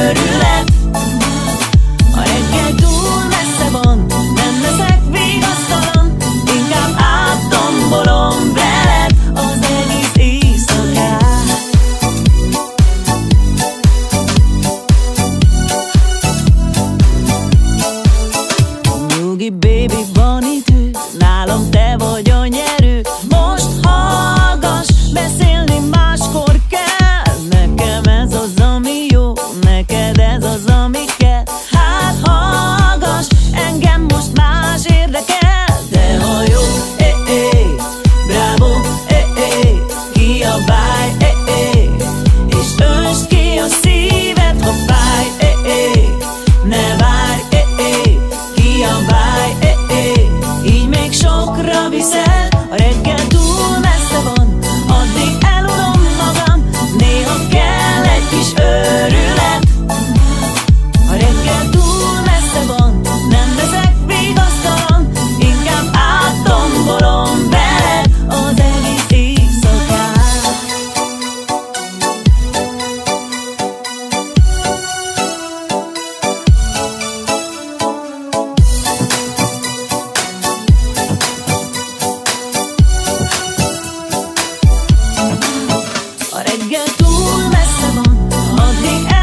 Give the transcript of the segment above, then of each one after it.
őrület A reggel túl messze van Nem leszek vigasztalan Inkább áttombolom veled Az egész éjszakát. Nyugi baby, van idő Nálam te vagy the end.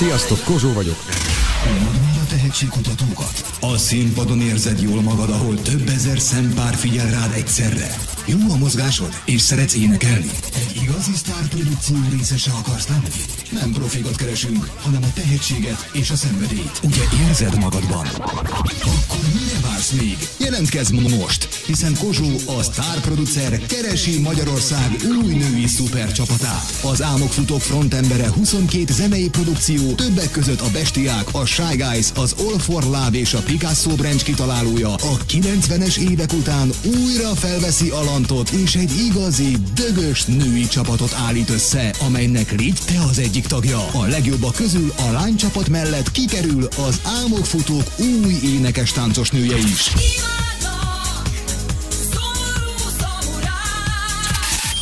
Sziasztok, Kozsó vagyok. Unod a tehetségkutatókat? A színpadon érzed jól magad, ahol több ezer szempár figyel rád egyszerre. Jó a mozgásod, és szeretsz énekelni? Igazi sztárprodukció részese akarsz lenni? Nem profikat keresünk, hanem a tehetséget és a szenvedélyt. Ugye érzed magadban? Akkor mire vársz még? Jelentkezz most, hiszen Kozsó, a sztárproducer keresi Magyarország új női szupercsapatát. Az Álmokfutók frontembere 22 zenei produkció, többek között a Bestiák, a Shy Guys, az All for Love és a Picasso Branch kitalálója a 90-es évek után újra felveszi Alantot és egy igazi, dögös női csapatot állít össze, amelynek légy te az egyik tagja. A legjobbak közül a lánycsapat mellett kikerül az Álmokfutók új énekes táncos nője is.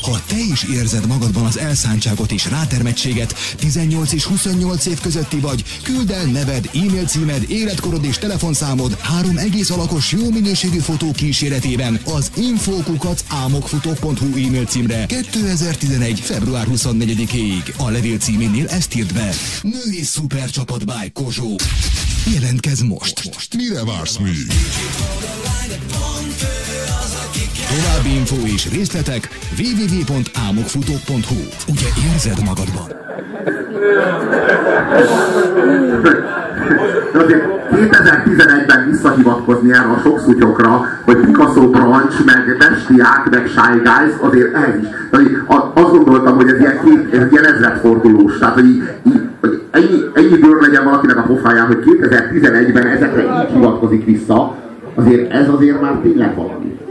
Ha te is érzed magadban az elszántságot és rátermettséget, 18 és 28 év közötti vagy, küld el neved, e-mail címed, életkorod és telefonszámod három egész alakos jó minőségű fotó kíséretében az infókukat álmokfutó.hu e-mail címre 2011. február 24-ig. A levél címénél ezt írd be. Női szupercsapat by Kozsó. Jelentkezz most. most. Mire vársz még? További info és részletek www.álmokfutók.hu Ugye érzed magadban? Azért 2011-ben visszahivatkozni erre a sok szutyokra, hogy Picasso Branch, meg Bestiák, meg Shy Guys, azért ez is. Azt gondoltam, hogy ez ilyen, két, ez ilyen ezredfordulós. Tehát, hogy, így, hogy ennyi, ennyi bőr legyen valakinek a pofáján, hogy 2011-ben ezekre így hivatkozik vissza, azért ez azért már tényleg valami.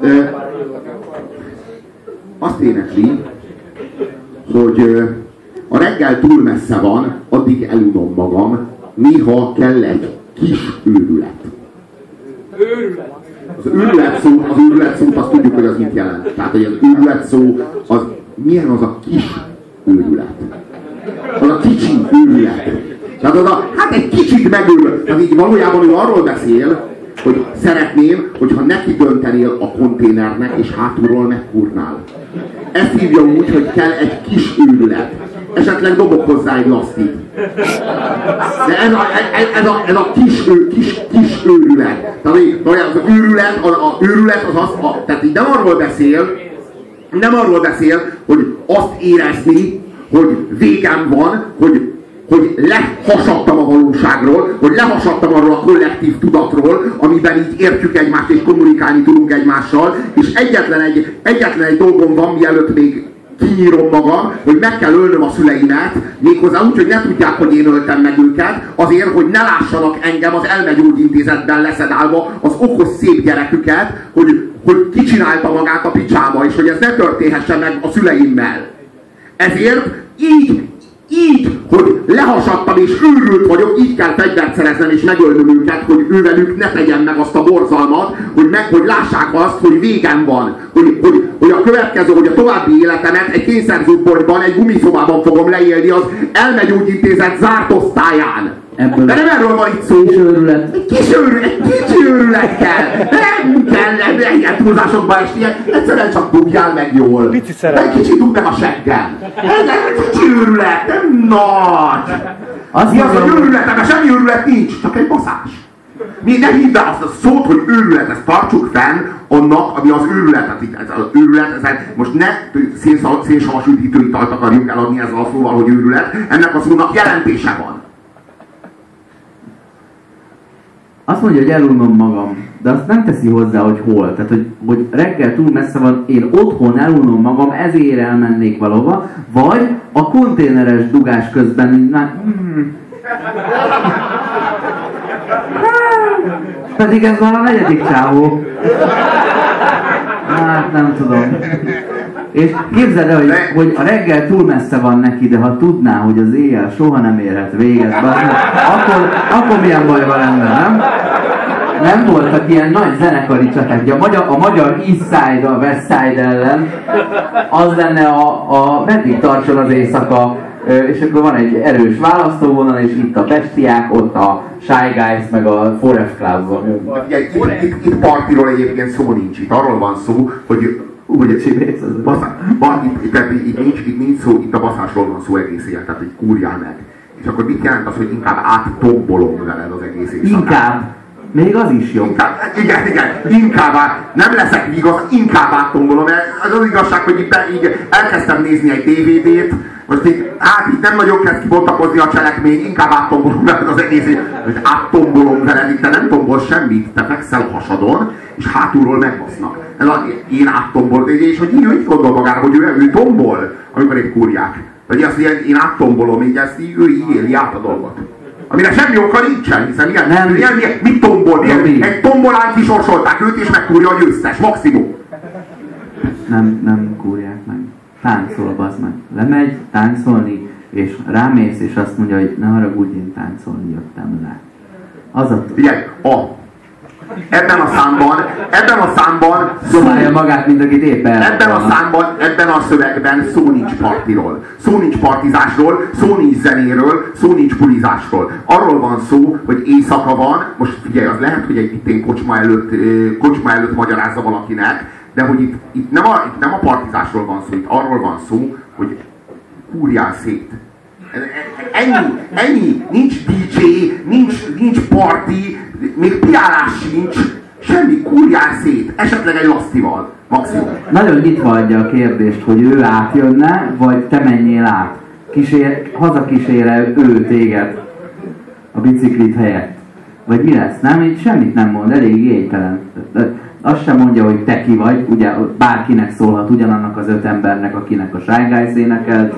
Ö, azt énekli, hogy a reggel túl messze van, addig elunom magam, néha kell egy kis őrület. Az őrület szó, az őrület szót azt tudjuk, hogy az mit jelent. Tehát, hogy az őrület szó, az milyen az a kis őrület? Az a kicsi őrület. Tehát az a, hát egy kicsit megőrül. Tehát így valójában ő arról beszél, hogy szeretném, hogyha neki döntenél a konténernek, és hátulról megkurnál. Ezt hívja úgy, hogy kell egy kis őrület. Esetleg dobok hozzá egy lasztit. De ez a, ez, ez a, ez a kis, ő, kis, kis őrület. Tehát az őrület, az, a őrület az az, a, tehát így nem arról beszél, nem arról beszél, hogy azt érezni, hogy végem van, hogy hogy lehasadtam a valóságról, hogy lehasadtam arról a kollektív tudatról, amiben így értjük egymást és kommunikálni tudunk egymással, és egyetlen egy, egyetlen egy dolgom van, mielőtt még kinyírom magam, hogy meg kell ölnöm a szüleimet, méghozzá úgy, hogy ne tudják, hogy én öltem meg őket, azért, hogy ne lássanak engem az elmegyógyintézetben leszedálva az okos szép gyereküket, hogy, hogy kicsinálta magát a picsába, és hogy ez ne történhessen meg a szüleimmel. Ezért így így, hogy lehasadtam és őrült vagyok, így kell fegyvert szereznem és megölnöm őket, hogy ővelük ne tegyen meg azt a borzalmat, hogy, meg, hogy lássák azt, hogy végem van. Hogy, hogy, hogy a következő, hogy a további életemet egy kényszerzútborban, egy gumiszobában fogom leélni az elmegyógyintézet zárt osztályán. Ebből De nem erről van itt szó. Kis őrület. Egy kis őrület, egy kicsi őrület kell. Nem kell ilyen túlzásokba esni, egyszerűen csak dugjál meg jól. Pici szerelem. Egy kicsit dugd meg a seggem. Ez egy kicsi őrület, nem nagy. Azt Mi az, hogy őrület? Ebben semmi őrület nincs, csak egy baszás. Mi ne hívd el azt a szót, hogy őrület, ezt tartsuk fenn annak, ami az őrület. Itt ez az őrület, ez most ne szénsavas üdítőitalt akarjunk eladni ezzel a szóval, hogy őrület. Ennek a szónak jelentése van. Azt mondja, hogy elunom magam, de azt nem teszi hozzá, hogy hol. Tehát, hogy, hogy reggel túl messze van, én otthon elunom magam, ezért elmennék valahova, vagy a konténeres dugás közben, így már... Hmm. Pedig ez már a negyedik csávó. Hát nem tudom. És képzeld el, hogy, hogy a reggel túl messze van neki, de ha tudná, hogy az éjjel soha nem érhet véget, akkor, akkor milyen bajban lenne, nem? Nem voltak ilyen nagy zenekari csaták. A magyar, a magyar East Side a West Side ellen, az lenne a, a meddig tartson az éjszaka, és akkor van egy erős választóvonal, és itt a Bestiák, ott a Shy Guys, meg a Forest Club van. Itt, itt, itt partiról egyébként szó nincs, itt arról van szó, hogy baszá, ba, itt, itt, itt, itt, nincs, itt nincs szó, itt a baszásról van szó egész éjjel, tehát hogy kúrjál meg. És akkor mit jelent az, hogy inkább áttombolom veled az egész éjszakát? Inkább. Még az is jó. Inkább, igen, igen, inkább át, nem leszek igaz, inkább áttombolom. Az az igazság, hogy be, így elkezdtem nézni egy DVD-t, most itt, hát itt nem nagyon kezd kibontakozni a cselekmény, inkább áttombolom veled az egész, hogy áttombolom veled, itt te nem tombol semmit, te fekszel hasadon, és hátulról megbasznak. Ez a, én áttombol, és hogy így, így gondol magára, hogy ő, ő tombol, amikor egy kurják. Vagy azt, hogy én áttombolom, így ezt így, ő így éli át a dolgot. Amire semmi oka nincsen, hiszen ilyen, nem. ilyen, ilyen mit tombol, milyen, egy tombolán kisorsolták őt, és megkúrja a győztes, maximum. Nem, nem kúrják. Táncol, az meg. Lemegy táncolni, és rámész, és azt mondja, hogy ne haragudj, én táncolni jöttem le. Az a... Figyelj, a Ebben a számban, ebben a számban Szobálja magát, mint akit épp el. Ebben a számban, ebben a szövegben szó nincs partiról. Szó nincs partizásról, szó nincs zenéről, szó nincs pulizásról. Arról van szó, hogy éjszaka van, most figyelj, az lehet, hogy egy kocsma előtt, kocsma előtt magyarázza valakinek, de hogy itt, itt, nem a, itt nem a partizásról van szó, itt arról van szó, hogy kúrjál szét. Ennyi, ennyi, nincs DJ, nincs, nincs party, még piálás sincs, semmi, kurjál szét, esetleg egy lasztival, maximum. Nagyon nyitva adja a kérdést, hogy ő átjönne, vagy te menjél át. Kísér, hazakísére ő téged a biciklit helyett. Vagy mi lesz? Nem, így semmit nem mond, elég éjtelen. Azt sem mondja, hogy te ki vagy, ugye bárkinek szólhat ugyanannak az öt embernek, akinek a Shy Guys énekelt.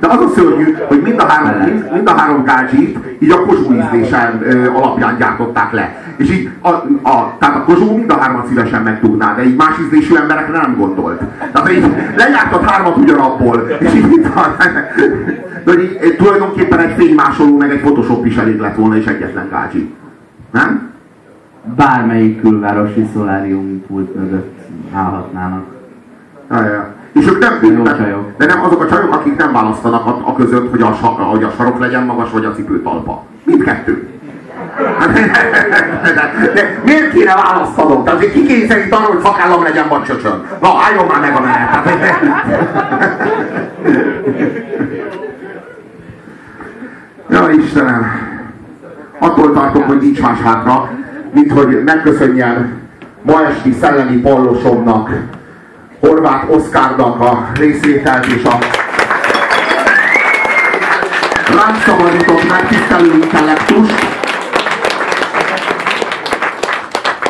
De az a szörnyű, hogy mind a három, mind, mind a három gádzsit így a Kozsó ízlésen alapján gyártották le. És így a, a, tehát a Kozsó mind a hármat szívesen megdugná, de így más ízlésű emberekre nem gondolt. Tehát így legyártott hármat ugyanabból, és így de így, tulajdonképpen egy fénymásoló meg egy Photoshop is elég lett volna, és egyetlen gádzsi. Nem? Bármelyik külvárosi szolárium pult mögött állhatnának. Ja, ja. És ők nem, ők, de, de nem azok a csajok, akik nem választanak a, a között, hogy a, hogy a sarok legyen magas, vagy a cipő talpa. Mindkettő. De, de miért kéne választanom? Tehát ki kényszerít arra, hogy szakállam legyen vagy csöcsön? Na, álljon már meg a menet. Ja, Istenem! Attól tartok, hogy nincs más hátra, mint hogy megköszönjem ma esti szellemi pallosomnak, Horváth Oszkárnak a részvételt és a ránk szabadított megtisztelő intellektus.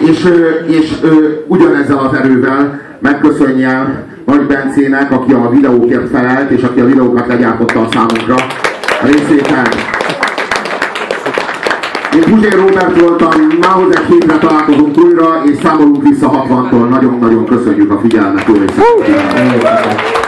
És, és ugyanezzel az erővel megköszönjem Nagy Bencének, aki a videókért felelt, és aki a videókat legyártotta a számunkra a részvételt. Én Robert voltam, mához egy hétre találkozunk újra, és számolunk vissza 60-tól. Nagyon-nagyon köszönjük a figyelmet, jó éjszakát!